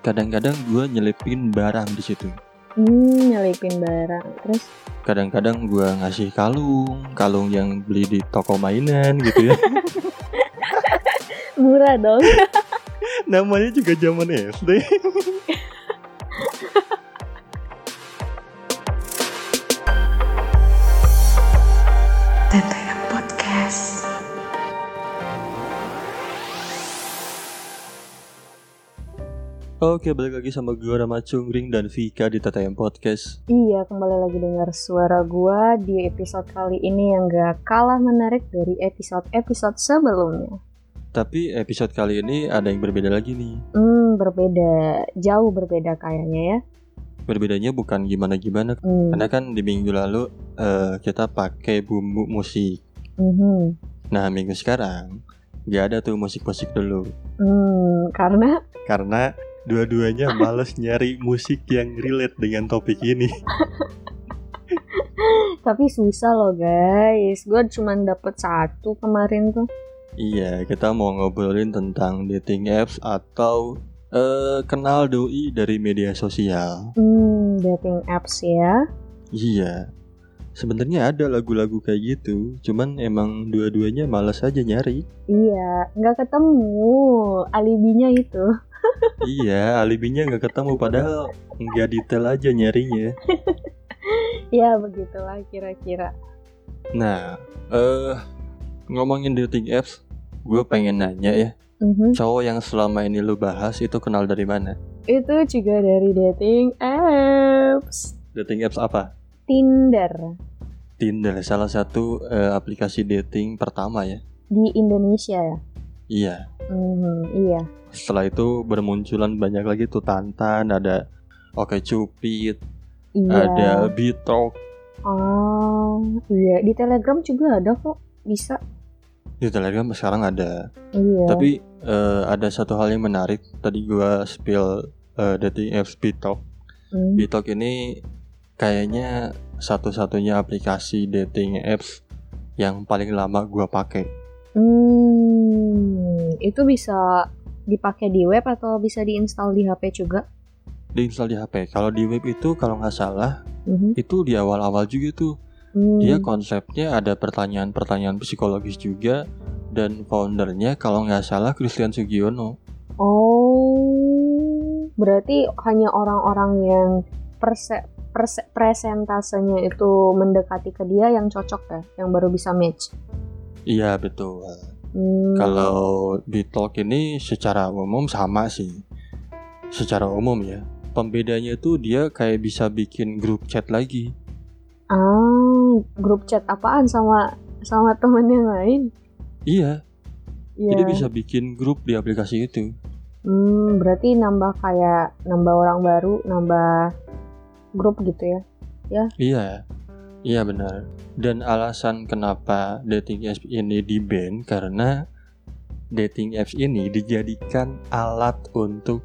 kadang-kadang gue nyelipin barang di situ. Hmm, nyelipin barang. Terus Kadang-kadang gue ngasih kalung, kalung yang beli di toko mainan gitu ya. murah dong. Namanya juga zaman SD. Oke, balik lagi sama gue Rama Cungring dan Vika di TTM Podcast. Iya, kembali lagi dengar suara gua di episode kali ini yang gak kalah menarik dari episode-episode sebelumnya. Tapi episode kali ini ada yang berbeda lagi nih. Hmm, berbeda. Jauh berbeda kayaknya ya. Berbedanya bukan gimana-gimana. Hmm. Karena kan di minggu lalu eh, kita pakai bumbu musik. mhm. Nah, minggu sekarang gak ada tuh musik-musik dulu. Hmm, karena Karena dua-duanya males nyari musik yang relate dengan topik ini. tapi susah loh guys. Gua cuma dapet satu kemarin tuh. Iya, kita mau ngobrolin tentang dating apps atau eh, kenal doi dari media sosial. Hmm, dating apps ya. Iya. Sebenarnya ada lagu-lagu kayak gitu, cuman emang dua-duanya males aja nyari. Iya, nggak ketemu alibinya itu. Iya, alibinya nggak ketemu padahal nggak detail aja nyarinya. Ya begitulah kira-kira. Nah, eh ngomongin dating apps, gue pengen nanya ya, Mhm. cowok yang selama ini lu bahas itu kenal dari mana? Itu juga dari dating apps. Dating apps apa? Tinder Tinder, salah satu eh, aplikasi dating pertama ya. di Indonesia ya. Iya. Mhm, iya. Setelah itu bermunculan banyak lagi tuh Tantan, ada Oke Cupid, Iya. ada Bitalk. Oh, iya. Di Telegram juga ada kok. Bisa. Di Telegram sekarang ada. Iya. Tapi eh, ada satu hal yang menarik. Tadi gua spill eh, dating apps Bitalk. Hmm. Bitalk ini kayaknya satu-satunya aplikasi dating apps yang paling lama gua pakai. Hmm, itu bisa dipakai di web atau bisa diinstal di HP juga? Diinstal di HP. Kalau di web itu kalau nggak salah Mhm. itu di awal-awal juga tuh. Hmm. Dia konsepnya ada pertanyaan-pertanyaan psikologis juga dan foundernya kalau nggak salah Christian Sugiono. Oh, berarti hanya orang-orang yang perse, perse- presentasenya itu mendekati ke dia yang cocok ya, yang baru bisa match. Iya betul. Hmm. Kalau di talk ini secara umum sama sih. Secara umum ya. Pembedanya tuh dia kayak bisa bikin grup chat lagi. Ah, grup chat apaan sama sama temen yang lain? Iya, Iya. jadi bisa bikin grup di aplikasi itu. Hmm, berarti nambah kayak nambah orang baru, nambah grup gitu ya? Iya, iya benar. Dan alasan kenapa dating apps ini di ban karena dating apps ini dijadikan alat untuk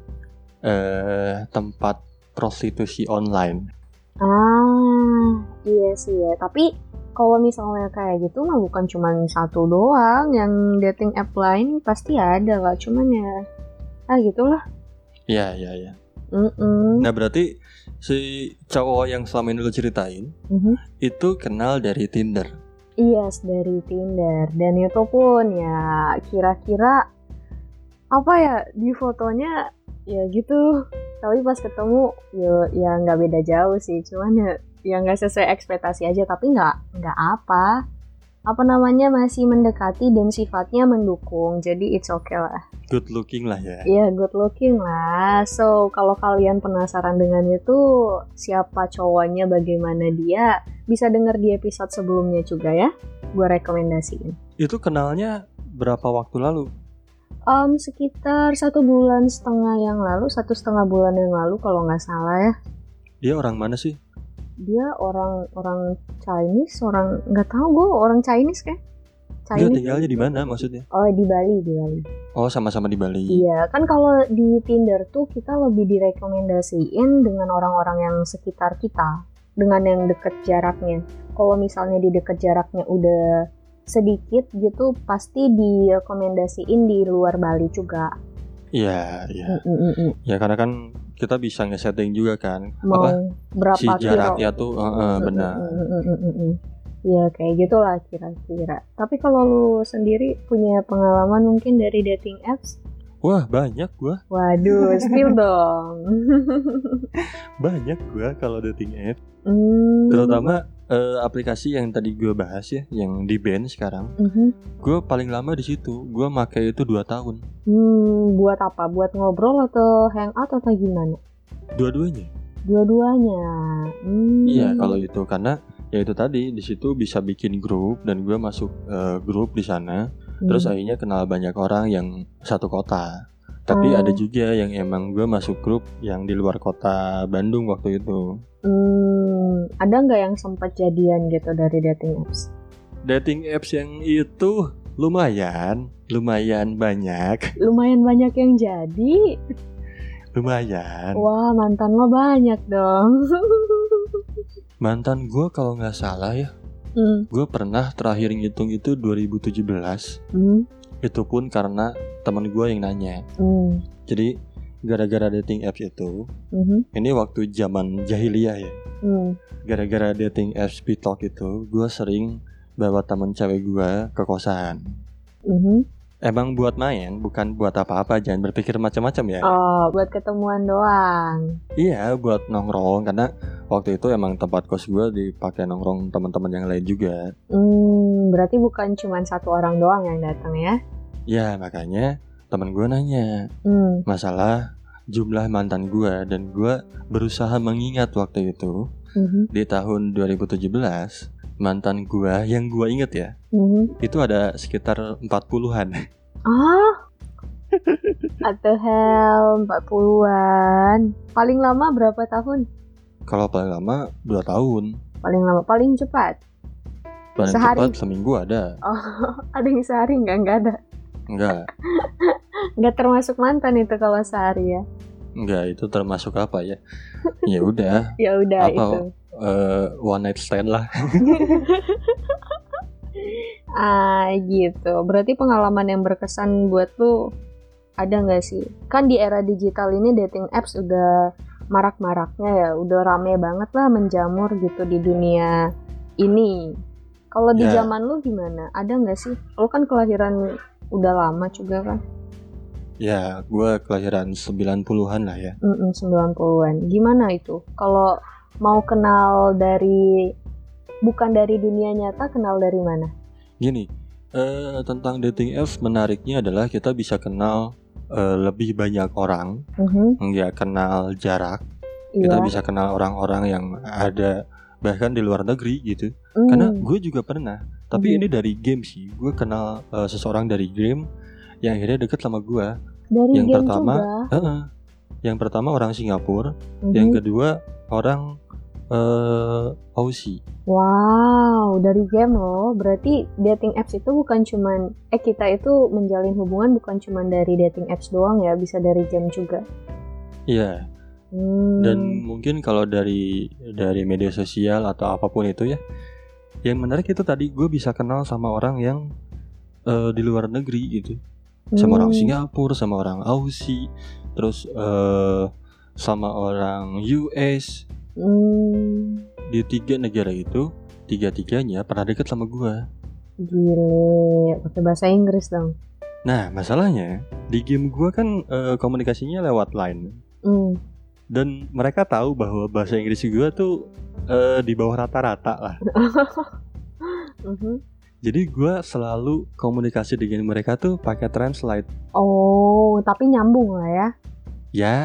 eh, tempat prostitusi online. Ah, iya sih ya. Tapi kalau misalnya kayak gitu mah bukan cuma satu doang, yang dating app lain pasti ada lah. Cuman ya, ah gitulah. Iya, iya, iya. Mm-mm. Nah berarti si cowok yang selama ini lu ceritain Mhm. itu kenal dari Tinder. Iya, dari Tinder. Dan itu pun ya kira-kira apa ya di fotonya ya gitu. Tapi pas ketemu ya ya nggak beda jauh sih. Cuman ya ya nggak sesuai ekspektasi aja. Tapi nggak nggak apa. Apa namanya masih mendekati dan sifatnya mendukung. Jadi it's okay lah. Good looking lah ya. Iya, good looking lah. So, kalau kalian penasaran dengan itu, siapa cowoknya, bagaimana dia, bisa denger di episode sebelumnya juga ya. Gue rekomendasiin. Itu kenalnya berapa waktu lalu? Em, sekitar satu bulan setengah yang lalu, satu setengah bulan yang lalu kalau nggak salah ya. Dia orang mana sih? Dia orang orang Chinese, orang nggak tahu gue orang Chinese kan? Dia Chinese. tinggalnya di mana maksudnya? Oh di Bali, di Bali. Oh sama-sama di Bali. Iya, kan kalau di Tinder tuh kita lebih direkomendasiin dengan orang-orang yang sekitar kita, dengan yang deket jaraknya. Kalau misalnya di deket jaraknya udah sedikit gitu, pasti direkomendasiin di luar Bali juga. Iya, iya. Mm, mm. Ya karena kan kita bisa nge-setting juga kan. Mau Apa berapa si kilo? jaraknya tuh eh, Mm, benar. Ya kayak gitulah kira-kira. Tapi kalau lu sendiri punya pengalaman mungkin dari dating apps? Wah, banyak gua. Waduh, spill dong. Banyak gua kalau dating app. Hmm. Terutama eh, aplikasi yang tadi gua bahas ya, yang di band sekarang. Mhm. Gua paling lama di situ. Gua pakai itu 2 tahun. Hmm, buat apa? Buat ngobrol atau hangout atau gimana? Dua-duanya. Dua-duanya. Hmm. Iya, kalau itu karena ya itu tadi di situ bisa bikin grup dan gua masuk eh, grup di sana. Hmm. Terus akhirnya kenal banyak orang yang satu kota. Tapi Oh. ada juga yang emang gue masuk grup yang di luar kota Bandung waktu itu. Hmm, ada nggak yang sempat jadian gitu dari dating apps? Dating apps yang itu lumayan, lumayan banyak, Lumayan banyak yang jadi. lumayan. Wah, mantan lo banyak dong. Mantan gue kalau nggak salah ya, hmm. gue pernah terakhir ngitung itu 2017. Hmm. Itu pun karena teman gue yang nanya. Hmm. Jadi gara-gara dating apps itu, Mhm. ini waktu zaman jahiliyah ya. Hmm. gara-gara dating apps Talk itu gue sering bawa temen cewek gue ke kosan Mhm. emang buat main bukan buat apa-apa jangan berpikir macam-macam ya Oh, buat ketemuan doang. iya buat nongkrong karena waktu itu emang tempat kos gue dipakai nongkrong teman-teman yang lain juga Hmm, berarti bukan cuma satu orang doang yang datang ya? ya makanya temen gue nanya Hmm. masalah jumlah mantan gue dan gue berusaha mengingat waktu itu Mhm. di tahun 2017 mantan gue yang gue inget ya Mhm. itu ada sekitar 40-an Ah, atau hell 40-an. Paling lama berapa tahun? Kalau paling lama 2 tahun Paling lama, paling cepat. Paling Sehari. cepat seminggu ada Ada yang sehari nggak? Nggak ada. Enggak Nggak termasuk mantan itu kalau sehari ya. Enggak itu termasuk apa ya Ya udah Ya udah Apa? itu. eh, One night stand lah Ah gitu. Berarti pengalaman yang berkesan buat lu ada nggak sih? Kan di era digital ini dating apps udah marak-maraknya ya, udah rame banget lah menjamur gitu di dunia ini. Kalau di Ya. zaman lu gimana? Ada nggak sih? Lu kan kelahiran udah lama juga kan? Ya gue kelahiran 90-an lah ya Mm 90-an. Gimana itu? Kalau mau kenal dari bukan dari dunia nyata, kenal dari mana? Gini eh, Tentang dating apps menariknya adalah kita bisa kenal eh, lebih banyak orang Mhm, Nggak kenal jarak Iya. Kita bisa kenal orang-orang yang ada Bahkan di luar negeri gitu Hmm, Karena gue juga pernah Tapi Mhm. ini dari game sih Gue kenal eh, seseorang dari game Yang akhirnya deket sama gue dari yang game pertama, juga. Heeh. Yang pertama orang Singapura Mhm. Yang kedua orang eh Aussie Wow, dari game loh. Berarti dating apps itu bukan cuman eh kita itu menjalin hubungan bukan cuman dari dating apps doang ya, bisa dari game juga. Iya Hmm. Dan mungkin kalau dari Dari media sosial atau apa pun itu ya Yang menarik itu tadi Gue bisa kenal sama orang yang eh, Di luar negeri gitu Sama orang Hmm. Singapura Sama orang Aussie Terus eh sama orang US Hmm, Di tiga negara itu Tiga-tiganya pernah deket sama gue gile, pakai bahasa Inggris dong. Nah masalahnya Di game gue kan eh, komunikasinya lewat line Hmm. Dan mereka tahu bahwa bahasa Inggris gue tuh eh, Di bawah rata-rata lah Mhm. Jadi gue selalu komunikasi dengan mereka tuh pakai translate. Oh, tapi nyambung lah ya. Ya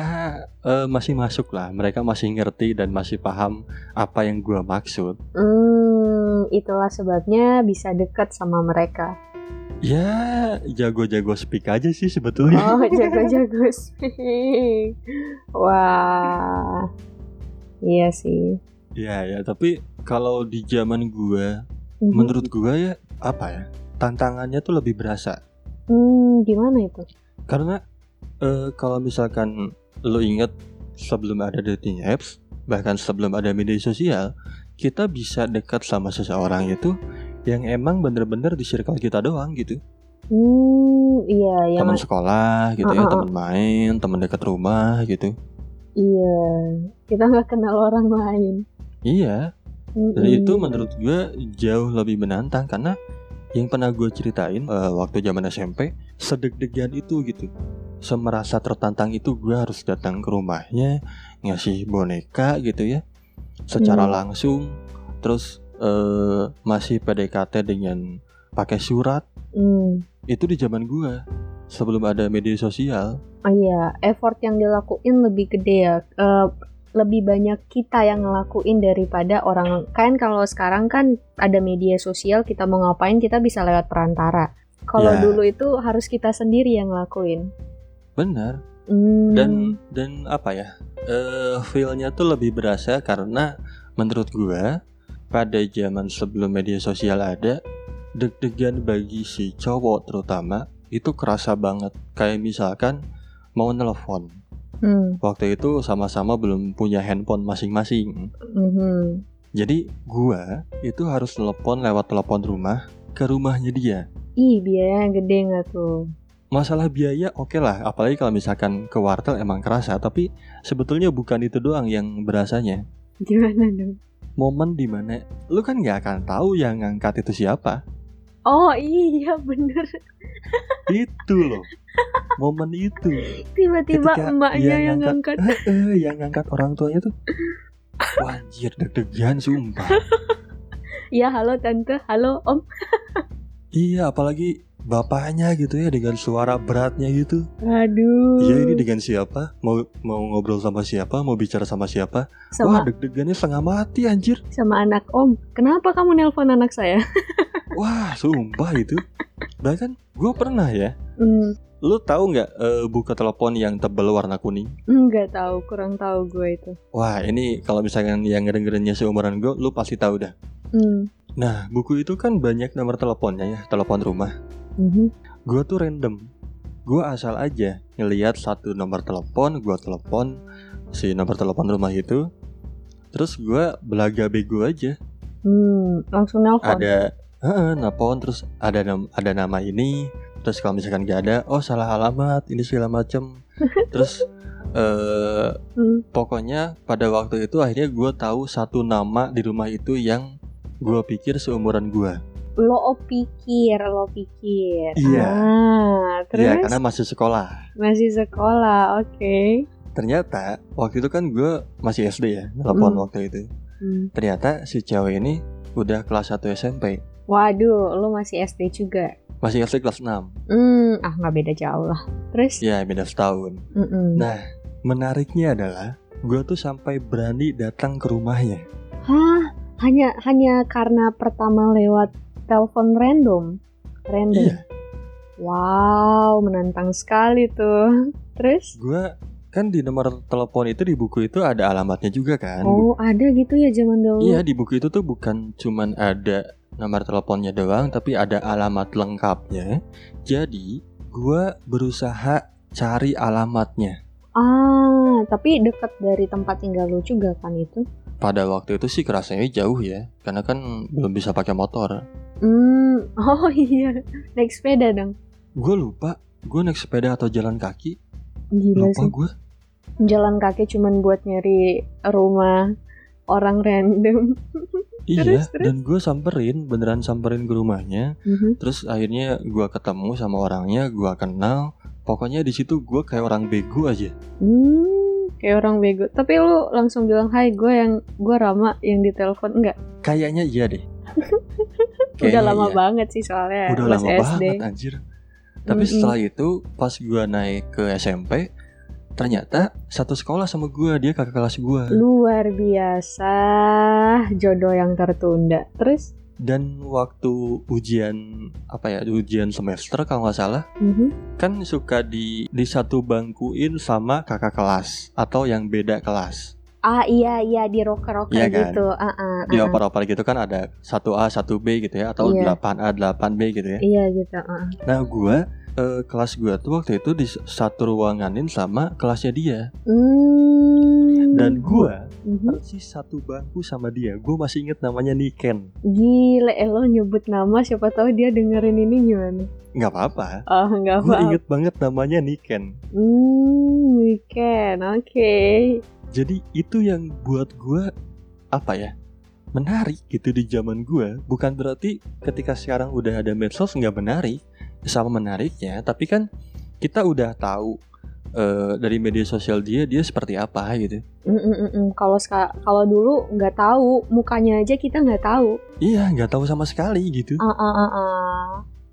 eh, masih masuk lah. Mereka masih ngerti dan masih paham apa yang gue maksud. Hmm, itulah sebabnya bisa dekat sama mereka. Ya jago-jago speak aja sih sebetulnya. Oh, jago-jago speak. Wah. Iya sih. Ya ya tapi kalau di zaman gue, Mhm. menurut gue ya apa ya tantangannya tuh lebih berasa. Hmm, gimana itu? Karena eh, kalau misalkan lo inget sebelum ada dating apps, bahkan sebelum ada media sosial, kita bisa dekat sama seseorang itu yang emang bener-bener di circle kita doang gitu. Hmm, iya yang teman sekolah gitu ya Uh-uh. teman main teman dekat rumah gitu iya kita nggak kenal orang lain. iya dan Mm-mm. itu menurut gue jauh lebih menantang karena yang pernah gue ceritain eh, waktu zaman SMP sedeg-degan itu gitu semerasa tertantang itu gue harus datang ke rumahnya ngasih boneka gitu ya secara Hmm. langsung terus eh, masih PDKT dengan pakai surat Hmm. itu di zaman gue sebelum ada media sosial Oh iya, effort yang dilakuin lebih gede ya. Eh, lebih banyak kita yang ngelakuin daripada orang kan kalau sekarang kan ada media sosial kita mau ngapain kita bisa lewat perantara. Kalau Ya. dulu itu harus kita sendiri yang ngelakuin. benar Hmm. dan dan apa ya eh feelnya tuh lebih berasa karena menurut gua pada zaman sebelum media sosial ada deg-degan bagi si cowok terutama itu kerasa banget kayak misalkan mau nelpon Hmm, waktu itu sama-sama belum punya handphone masing-masing mhm. jadi gua itu harus telepon lewat telepon rumah ke rumahnya dia Ih biayanya gede nggak tuh? masalah biaya oke lah apalagi kalau misalkan ke wartel emang kerasa tapi sebetulnya bukan itu doang yang berasanya Gimana dong? momen di mana lu kan nggak akan tahu yang ngangkat itu siapa Oh iya bener. itu loh momen itu Tiba-tiba Ketika emaknya dia yang ngangkat- ngangkat. eh yang ngangkat orang tuanya tuh Wah, anjir deg-degan sumpah Iya halo tante, halo om. iya apalagi bapaknya gitu ya dengan suara beratnya gitu Aduh. iya ini dengan siapa mau mau ngobrol sama siapa mau bicara sama siapa wah sama deg-degannya setengah mati anjir sama anak om. Kenapa kamu nelpon anak saya? Wah, sumpah itu. Bahkan gue pernah ya. Hmm, Lu tahu nggak eh, buka telepon yang tebel warna kuning? nggak tahu, kurang tahu gue itu. Wah, ini kalau misalkan yang ngedengerinnya seumuran gue, lu pasti tahu dah. Hmm. Nah, buku itu kan banyak nomor teleponnya ya, telepon rumah. mhm. Gue tuh random. Gue asal aja ngelihat satu nomor telepon, gue telepon si nomor telepon rumah itu. Terus gue belaga bego aja. Hmm, langsung nelpon. Ada Heeh, nelpon terus ada nam- ada nama ini terus kalau misalkan gak ada oh salah alamat ini segala macem terus eh Hmm. pokoknya pada waktu itu akhirnya gue tahu satu nama di rumah itu yang gue pikir seumuran gue Lo pikir, lo pikir. Iya. Ah, terus Iya karena masih sekolah masih sekolah, oke. ternyata waktu itu kan gue masih SD ya telepon Hmm. waktu itu Hmm. ternyata si cewek ini udah kelas 1 SMP Waduh, lo masih SD juga. Masih SD kelas 6 Hmm, ah nggak beda jauh lah. Terus? ya beda setahun Mm-mm. Nah, menariknya adalah gue tuh sampai berani datang ke rumahnya. Hah? Hanya hanya karena pertama lewat telepon random. Random. Iya, Wow, menantang sekali tuh. Terus? gue kan di nomor telepon itu di buku itu ada alamatnya juga kan. Oh, ada gitu ya zaman dahulu. Iya, di buku itu tuh bukan cuman ada nomor teleponnya doang, tapi ada alamat lengkapnya. Jadi, gue berusaha cari alamatnya. Ah, tapi dekat dari tempat tinggal lu juga kan itu? Pada waktu itu sih kerasanya jauh ya, karena kan belum bisa pakai motor. Hmm, oh iya, naik sepeda dong. Gue lupa, gue naik sepeda atau jalan kaki. Gila Lupa sih. gue. Jalan kaki cuman buat nyari rumah orang random. Iya, Terus, terus? dan gue samperin, beneran samperin ke rumahnya. Mhm. Terus akhirnya gua ketemu sama orangnya, gua kenal. Pokoknya di situ gua kayak orang bego aja. Hmm, kayak orang bego. Tapi lu langsung bilang, "Hai, gue yang gue Rama yang ditelepon." Enggak. Kayaknya iya deh. Udah Kayaknya lama iya. banget sih soalnya Udah lama SD. banget anjir. Tapi Mm-mm. setelah itu pas gua naik ke SMP, ternyata satu sekolah sama gua, dia kakak kelas gua. Luar biasa, jodoh yang tertunda. Terus, Dan waktu ujian apa ya, ujian semester kalau nggak salah, mhm. kan suka di di satu bangkuin sama kakak kelas atau yang beda kelas. ah iya iya di rocker-rocker Iya kan? gitu. Ah, ah, Di ah, ah. opera-opera gitu kan ada 1A, 1B gitu ya atau Iya. 8A, 8B gitu ya. Iya gitu. ah, ah. Nah gua eh, kelas gua tuh waktu itu di satu ruanganin sama kelasnya dia Hmm. dan gua Mhm. persis satu bangku sama dia gue masih inget namanya Niken Gile, eh, lo nyebut nama siapa tahu dia dengerin ini gimana? nggak apa-apa Oh, nggak gue apa. inget banget namanya Niken Hmm, weekend, oke. jadi itu yang buat gue apa ya menarik gitu di zaman gue bukan berarti ketika sekarang udah ada medsos nggak menarik sama menariknya tapi kan kita udah tahu eh, dari media sosial dia dia seperti apa gitu Mm, mm, mm. Kalau kalau dulu nggak tahu, mukanya aja kita nggak tahu. iya nggak tahu sama sekali gitu Ah, ah, ah, ah.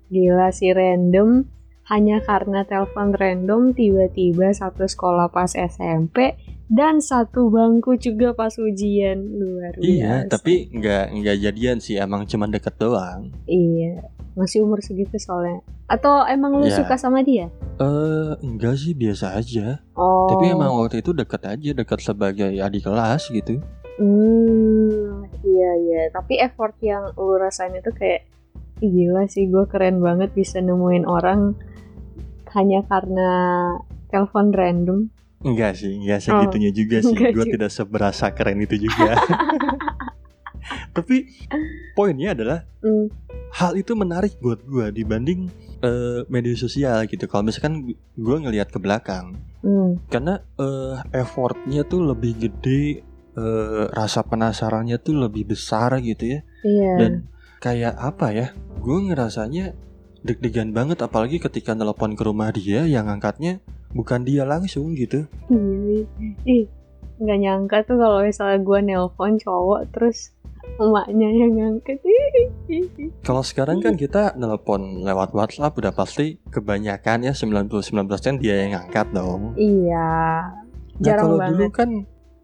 Gila sih random. Hanya karena telepon random tiba-tiba satu sekolah pas SMP dan satu bangku juga pas ujian luar biasa. iya tapi nggak nggak jadian sih emang cuma deket doang Iya, masih umur segitu soalnya. Atau emang lu Ya. suka sama dia? eh enggak sih biasa aja Oh. tapi emang waktu itu deket aja deket sebagai adik kelas gitu Hmm, iya iya. Tapi effort yang lu rasain itu kayak "Ih, gila sih gue keren banget bisa nemuin orang hanya karena telepon random. Enggak sih, enggak segitunya juga sih. Oh, Gue tidak seberasa keren itu juga. Tapi poinnya adalah Hmm. hal itu menarik buat gue dibanding eh, media sosial gitu. Kalau misalkan gue ngelihat ke belakang, Hmm. karena eh, effortnya tuh lebih gede, eh, rasa penasarannya tuh lebih besar gitu ya. Iya. Dan kayak apa ya? Gue ngerasanya deg-degan banget apalagi ketika nelpon ke rumah dia yang angkatnya bukan dia langsung gitu. Ih, Ih, nggak nyangka tuh kalau misalnya gue nelpon cowok terus emaknya yang ngangkat. Kalau sekarang kan kita nelpon lewat WhatsApp udah pasti kebanyakan ya 99% dia yang angkat dong. Iya. Nah Jarang kalau banget. dulu kan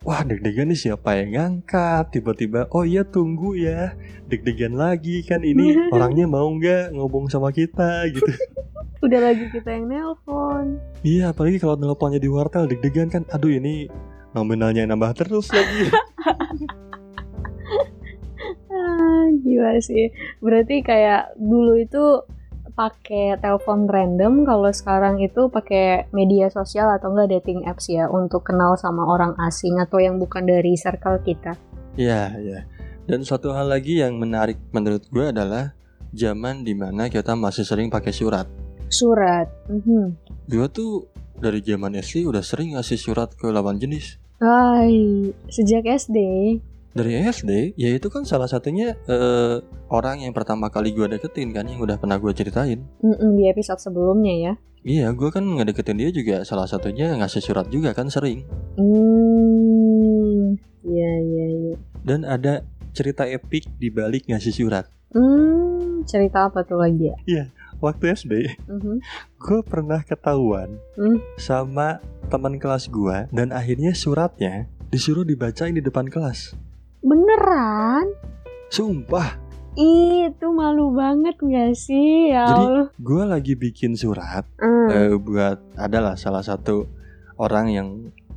wah deg-degan nih siapa yang ngangkat tiba-tiba oh iya tunggu ya deg-degan lagi kan ini orangnya mau nggak ngomong sama kita gitu. Udah lagi kita yang nelpon. Iya apalagi kalau nelponnya di wartel deg-degan kan aduh ini nominalnya nambah terus lagi. Gila sih. Berarti kayak dulu itu pakai telepon random, kalau sekarang itu pakai media sosial atau enggak dating apps ya untuk kenal sama orang asing atau yang bukan dari circle kita. Iya iya. Dan satu hal lagi yang menarik menurut gue adalah zaman di mana kita masih sering pakai surat. Surat. Mhm. Gue tuh dari zaman SD udah sering ngasih surat ke lawan jenis. Hai, sejak SD. Dari SD, ya itu kan salah satunya eh, orang yang pertama kali gue deketin kan, yang udah pernah gue ceritain. Mm-mm, di episode sebelumnya ya. Iya, gue kan ngedeketin dia juga salah satunya ngasih surat juga kan sering. Hmm. Iya, iya, iya. Dan ada cerita epik di balik ngasih surat. Hmm, cerita apa tuh lagi ya? Waktu SD, Mhm. gue pernah ketahuan Hmm. sama teman kelas gue dan akhirnya suratnya disuruh dibacain di depan kelas. Beneran? Sumpah, Ih, itu malu banget gak sih? Ya Jadi, Allah. gue lagi bikin surat Hmm. eh, buat adalah salah satu orang yang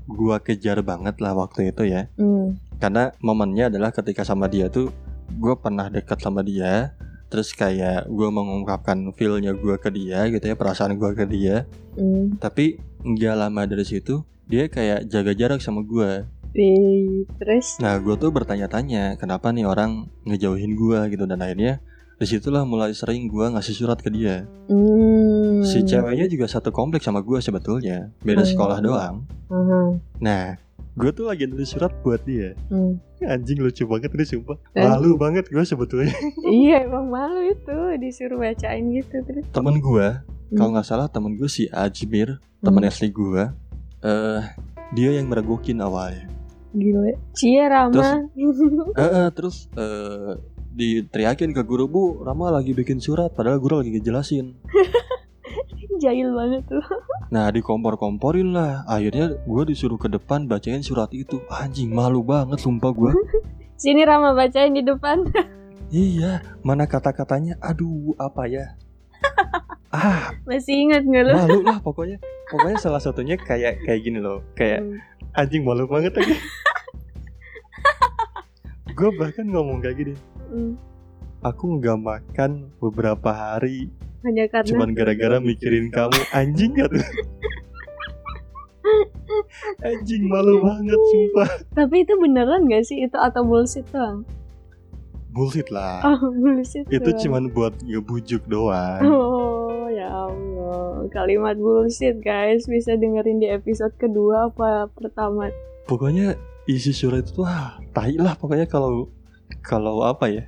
gua kejar banget lah waktu itu ya. Hmm. Karena momennya adalah ketika sama dia tuh gue pernah dekat sama dia, terus kayak gue mengungkapkan feelnya gue ke dia gitu ya, perasaan gue ke dia. Hmm. Tapi nggak lama dari situ dia kayak jaga jarak sama gue. Terus? Nah gue tuh bertanya-tanya kenapa nih orang ngejauhin gue gitu dan akhirnya di situlah mulai sering gue ngasih surat ke dia. Hmm. Si ceweknya juga satu kompleks sama gue sebetulnya, beda Hmm. sekolah doang. Aha. Nah, gue tuh lagi nulis surat buat dia. Hmm. Anjing lucu banget ini sumpah. Eh. Malu banget gue sebetulnya. iya, emang malu itu disuruh bacain gitu terus. Temen gue, kalau Hmm. nggak salah temen gue si Ajmir, temen Hmm. SD gue. eh dia yang meragukin awalnya. Gila. Cie Rama. Eh, eh, terus eh diteriakin ke guru bu, Rama lagi bikin surat, padahal guru lagi ngejelasin. Jahil banget tuh. Nah dikompor-komporin lah, akhirnya gue disuruh ke depan bacain surat itu. Anjing malu banget sumpah gue. Sini Rama bacain di depan. iya, mana kata-katanya? Aduh apa ya? ah Masih ingat nggak lu? malu lah pokoknya. Pokoknya salah satunya kayak kayak gini loh, kayak Hmm. anjing malu banget lagi. gue bahkan ngomong kayak gini. Hmm. Aku nggak makan beberapa hari Hanya karena cuman gara-gara mikirin kamu anjing gak tuh Anjing malu banget sumpah. Tapi itu beneran gak sih itu atau bullshit doang? Bullshit lah. Oh, bullshit. Itu doang. cuman buat ngebujuk doang. Oh ya Allah, kalimat bullshit guys bisa dengerin di episode kedua apa pertama? Pokoknya isi surat itu wah, tai lah pokoknya kalau kalau apa ya?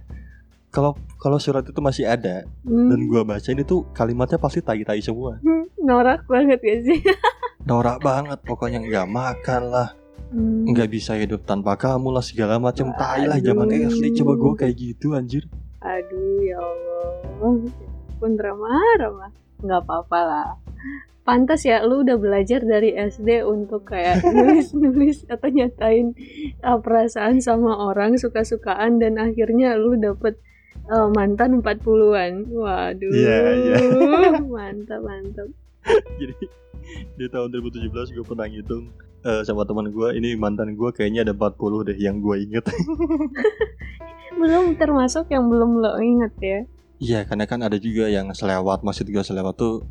Kalau kalau surat itu masih ada Hmm, dan gua bacain itu kalimatnya pasti tai-tai semua. norak banget gak sih? Norak banget pokoknya nggak makan lah, Hmm, nggak bisa hidup tanpa kamu lah segala macam tai lah zaman. SD coba gua kayak gitu anjir. Aduh ya Allah, pun ramah ramah, nggak apa-apa lah. Pantas ya, lu udah belajar dari SD untuk kayak nulis-nulis atau nyatain uh, perasaan sama orang suka-sukaan dan akhirnya lu dapet uh, mantan 40-an. Waduh. Iya, iya. mantap, mantap. Jadi di tahun 2017 gue pernah ngitung eh, sama teman gue ini mantan gue kayaknya ada 40 deh yang gue inget. Belum termasuk yang belum lo inget ya. Iya karena kan ada juga yang selewat maksud gue selewat tuh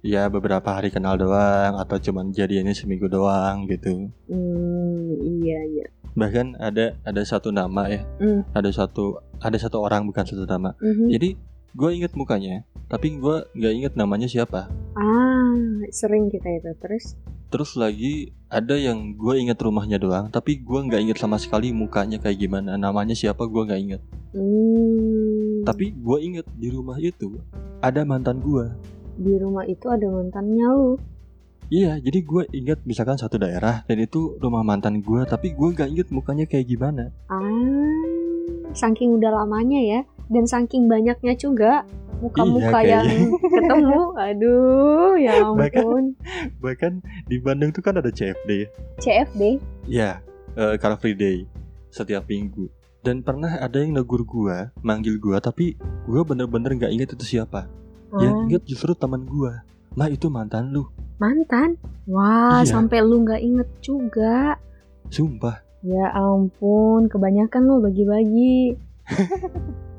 ya beberapa hari kenal doang atau cuman jadiannya seminggu doang gitu. Hmm, iya, iya. Bahkan ada ada satu nama ya, Hmm. ada satu ada satu orang bukan satu nama. Mhm. Jadi gue inget mukanya, tapi gue nggak inget namanya siapa. Ah, sering kita itu terus. Terus lagi ada yang gue inget rumahnya doang, tapi gue nggak inget sama sekali mukanya kayak gimana, namanya siapa gue nggak inget. Hmm. Tapi gue inget di rumah itu ada mantan gue. di rumah itu ada mantannya lu. Iya, jadi gue inget misalkan satu daerah dan itu rumah mantan gue, tapi gue nggak inget mukanya kayak gimana. Ah, saking udah lamanya ya, dan saking banyaknya juga muka-muka Iya, yang ketemu. Aduh, ya Bahkan- ampun. Bahkan di Bandung tuh kan ada CFD ya. CFD. Iya, eh, Car Free Day setiap minggu. Dan pernah ada yang negur gue, manggil gue, tapi gue bener-bener nggak inget itu siapa. Yang Ah, inget justru teman gue. Lah itu mantan lu, mantan. Wah, Iya. sampai lu nggak inget juga. sumpah. Ya ampun, kebanyakan lu bagi-bagi.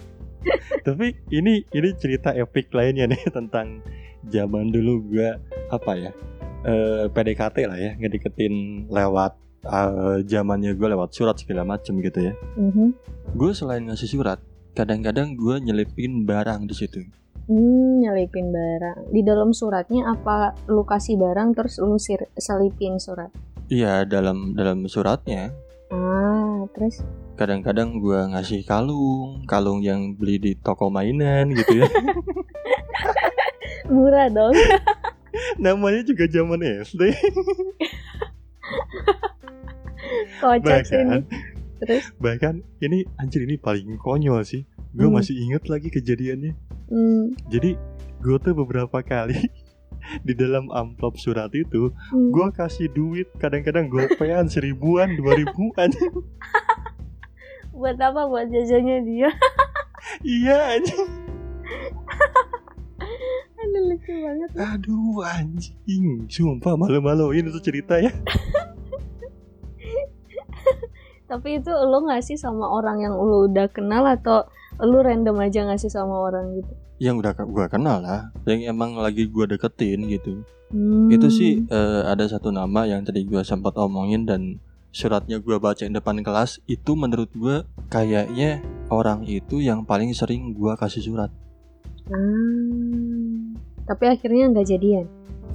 Tapi ini ini cerita epic lainnya nih tentang zaman dulu gua apa ya eh PDKT lah ya ngedeketin lewat eh, zamannya gue lewat surat segala macem gitu ya. Mhm. Gue selain ngasih surat, kadang-kadang gue nyelipin barang di situ. Hmm, nyelipin barang. Di dalam suratnya apa lu kasih barang terus lu sir- selipin surat? Iya dalam dalam suratnya Ah, terus kadang-kadang gue ngasih kalung, kalung yang beli di toko mainan gitu ya. murah dong. Namanya juga zaman SD. Kocak sih Terus bahkan ini anjir ini paling konyol sih. Gue Hmm. masih inget lagi kejadiannya. hmm, Jadi gue tuh beberapa kali di dalam amplop surat itu hmm. gue kasih duit kadang-kadang gopean seribuan dua ribuan buat apa buat jajannya dia? iya anjing Aduh lucu banget. aduh anjing sumpah malu-maluin itu cerita ya Tapi itu lu ngasih sama orang yang lu udah kenal atau lu random aja ngasih sama orang gitu? yang udah gue kenal lah yang emang lagi gue deketin gitu Hmm. itu sih eh, ada satu nama yang tadi gue sempat omongin dan suratnya gue bacain depan kelas itu menurut gue kayaknya orang itu yang paling sering gue kasih surat Hmm. Tapi akhirnya nggak jadian.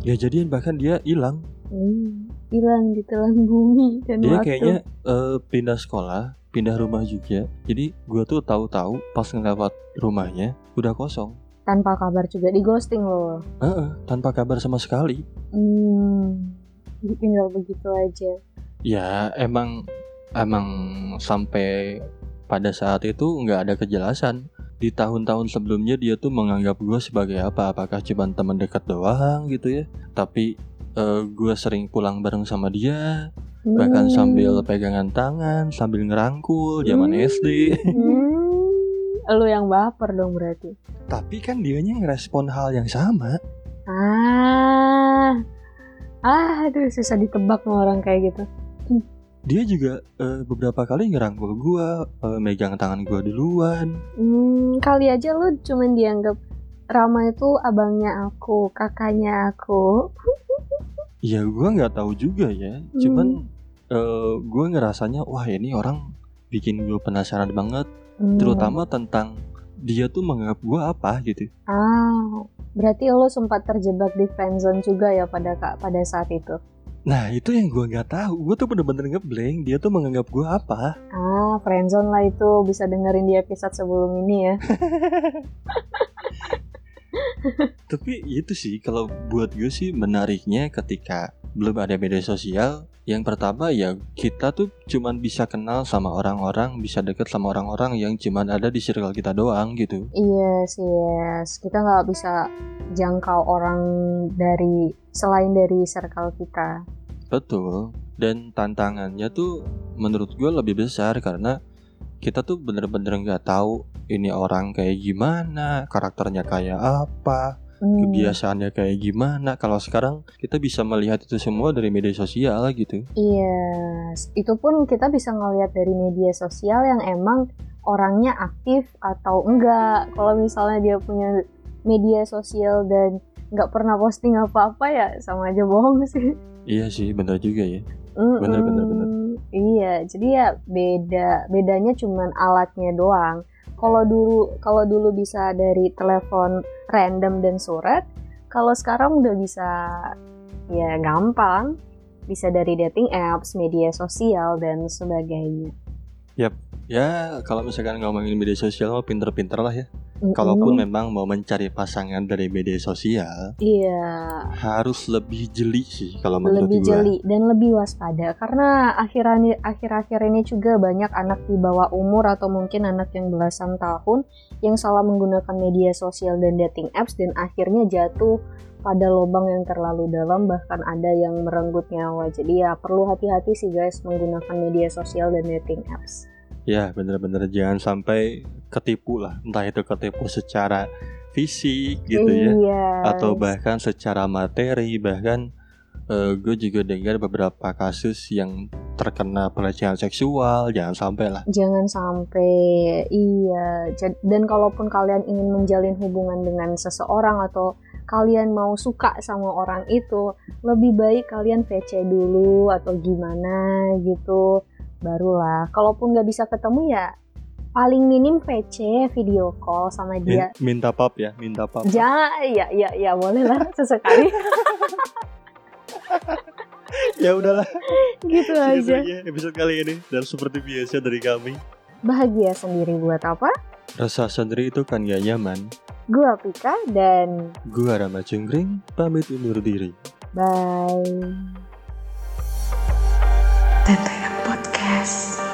ya jadian bahkan dia hilang Hmm. Hilang di telan bumi dan dia waktu. kayaknya eh, pindah sekolah pindah rumah juga jadi gue tuh tahu-tahu pas ngelewat rumahnya udah kosong tanpa kabar juga di ghosting loh. Heeh, tanpa kabar sama sekali Hmm. Tinggal begitu aja. Ya emang emang sampai pada saat itu nggak ada kejelasan di tahun-tahun sebelumnya dia tuh menganggap gue sebagai apa apakah cuma teman dekat doang gitu ya tapi eh, gue sering pulang bareng sama dia bahkan Hmm. sambil pegangan tangan sambil ngerangkul zaman Hmm. SD Hmm. Lu yang baper dong berarti. tapi kan dianya ngerespon hal yang sama Ah. Ah, aduh susah ditebak sama orang kayak gitu. Dia juga eh, beberapa kali ngerangkul gue eh, megang tangan gue duluan Hmm, kali aja lu cuman dianggap Rama itu abangnya aku, kakaknya aku. Ya gue nggak tahu juga ya. Cuman eh, gue ngerasanya wah ini orang bikin gue penasaran banget. Hmm. Terutama tentang dia tuh menganggap gue apa gitu. Ah, berarti lo sempat terjebak di friendzone juga ya pada kak pada saat itu. Nah itu yang gue nggak tahu. Gue tuh bener-bener ngeblank. Dia tuh menganggap gue apa? Ah, friendzone lah itu bisa dengerin di episode sebelum ini ya. Tapi itu sih kalau buat gue sih menariknya ketika belum ada media sosial. Yang pertama ya kita tuh cuman bisa kenal sama orang-orang, bisa deket sama orang-orang yang cuman ada di circle kita doang gitu. Iya sih, yes. Kita nggak bisa jangkau orang dari selain dari circle kita. Betul. Dan tantangannya tuh menurut gue lebih besar karena kita tuh bener-bener nggak tahu ini orang kayak gimana, karakternya kayak apa, Hmm, kebiasaannya kayak gimana. Kalau sekarang kita bisa melihat itu semua dari media sosial gitu. Iya, itu pun kita bisa ngelihat dari media sosial yang emang orangnya aktif atau enggak. Kalau misalnya dia punya media sosial dan nggak pernah posting apa-apa ya sama aja bohong sih. Iya sih, bener juga ya. Mm-mm. Bener, bener, bener. Iya, jadi ya beda bedanya cuman alatnya doang. Kalau dulu kalau dulu bisa dari telepon random dan surat, kalau sekarang udah bisa ya gampang, bisa dari dating apps, media sosial dan sebagainya. Ya, kalau misalkan ngomongin media sosial pinter-pinter lah ya. Kalaupun memang mau mencari pasangan dari media sosial, iya. harus lebih jeli sih kalau menurut lebih gua. jeli dan lebih waspada. Karena akhir akhir-akhir ini juga banyak anak di bawah umur atau mungkin anak yang belasan tahun yang salah menggunakan media sosial dan dating apps dan akhirnya jatuh pada lubang yang terlalu dalam bahkan ada yang merenggut nyawa. Jadi ya perlu hati-hati sih guys menggunakan media sosial dan dating apps Ya, bener-bener. Jangan sampai ketipu lah. Entah itu ketipu secara fisik gitu ya. iya. Atau bahkan secara materi. Bahkan gue juga dengar beberapa kasus yang terkena pelecehan seksual. Jangan sampai lah. Jangan sampai. Iya. Dan kalaupun kalian ingin menjalin hubungan dengan seseorang atau kalian mau suka sama orang itu lebih baik kalian VC dulu atau gimana gitu barulah. Kalaupun nggak bisa ketemu ya paling minim VC video call sama dia. minta pap ya minta pap. Jangan ya ya ya boleh lah sesekali. Ya udahlah. Gitu Segitu aja. episode kali ini dan seperti biasa dari kami. Bahagia sendiri buat apa? Rasa sendiri itu kan gak nyaman. Gua Pika dan gua Rama Cungkring pamit undur diri. Bye ます。